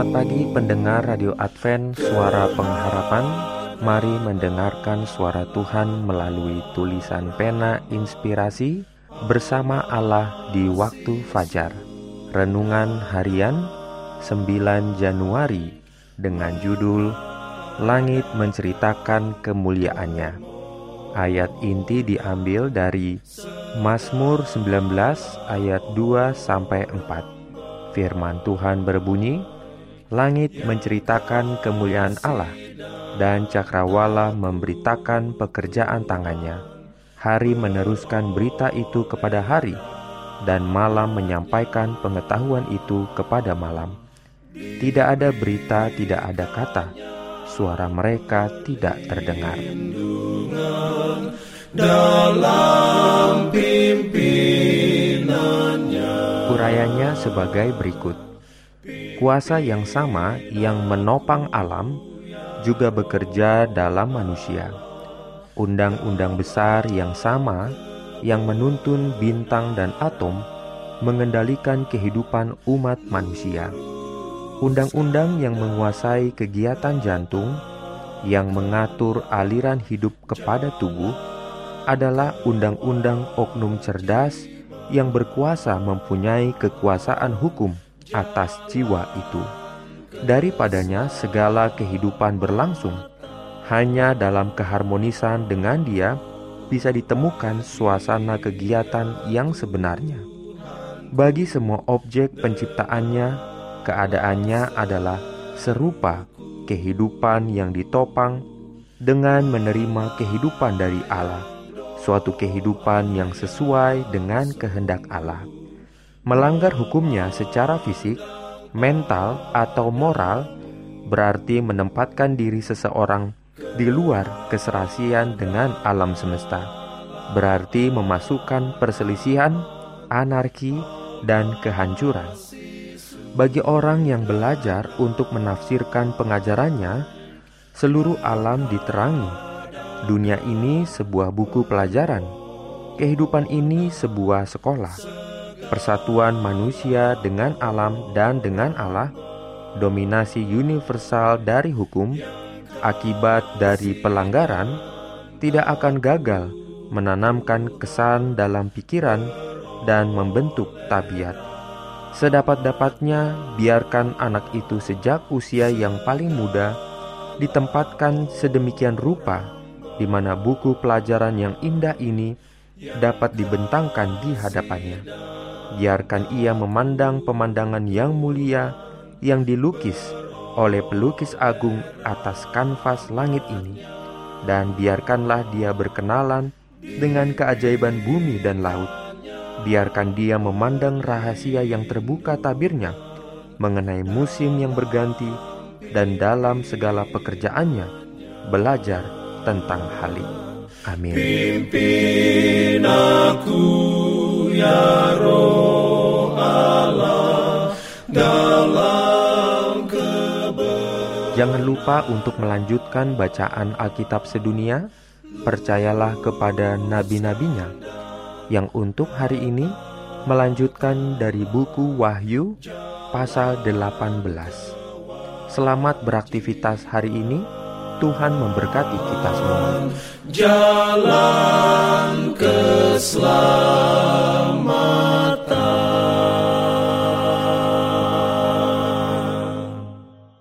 Selamat pagi pendengar Radio Advent Suara Pengharapan Mari mendengarkan suara Tuhan melalui tulisan pena inspirasi bersama Allah di waktu fajar. Renungan harian 9 Januari dengan judul Langit menceritakan kemuliaannya. Ayat inti diambil dari Mazmur 19 ayat 2 sampai 4. Firman Tuhan berbunyi, Langit menceritakan kemuliaan Allah, dan cakrawala memberitakan pekerjaan tangannya. Hari meneruskan berita itu kepada hari, dan malam menyampaikan pengetahuan itu kepada malam. Tidak ada berita, tidak ada kata, suara mereka tidak terdengar. Dalam Urayanya sebagai berikut. Kuasa yang sama yang menopang alam juga bekerja dalam manusia. Undang-undang besar yang sama yang menuntun bintang dan atom mengendalikan kehidupan umat manusia. Undang-undang yang menguasai kegiatan jantung yang mengatur aliran hidup kepada tubuh adalah undang-undang oknum cerdas yang berkuasa mempunyai kekuasaan hukum atas jiwa itu. Daripadanya segala kehidupan berlangsung, hanya dalam keharmonisan dengan dia bisa ditemukan suasana kegiatan yang sebenarnya. Bagi semua objek penciptaannya, keadaannya adalah serupa kehidupan yang ditopang dengan menerima kehidupan dari Allah, suatu kehidupan yang sesuai dengan kehendak Allah. Melanggar hukumnya secara fisik, mental, atau moral berarti menempatkan diri seseorang di luar keserasian dengan alam semesta. Berarti memasukkan perselisihan, anarki, dan kehancuran. Bagi orang yang belajar untuk menafsirkan pengajarannya, seluruh alam diterangi. Dunia ini sebuah buku pelajaran. Kehidupan ini sebuah sekolah. Persatuan manusia dengan alam dan dengan Allah, dominasi universal dari hukum, akibat dari pelanggaran, tidak akan gagal menanamkan kesan dalam pikiran dan membentuk tabiat. Sedapat-dapatnya, biarkan anak itu sejak usia yang paling muda ditempatkan sedemikian rupa di mana buku pelajaran yang indah ini dapat dibentangkan di hadapannya. Biarkan ia memandang pemandangan yang mulia yang dilukis oleh pelukis agung atas kanvas langit ini, dan biarkanlah dia berkenalan dengan keajaiban bumi dan laut biarkan dia memandang rahasia yang terbuka tabirnya mengenai musim yang berganti dan dalam segala pekerjaannya belajar tentang hal ini. Amin. Pimpin aku ya roh Allah dalam Jangan lupa untuk melanjutkan bacaan Alkitab sedunia. Percayalah kepada nabi-nabinya yang untuk hari ini melanjutkan dari buku Wahyu pasal 18. Selamat beraktivitas hari ini. Tuhan memberkati kita semua. Jalan keselamatan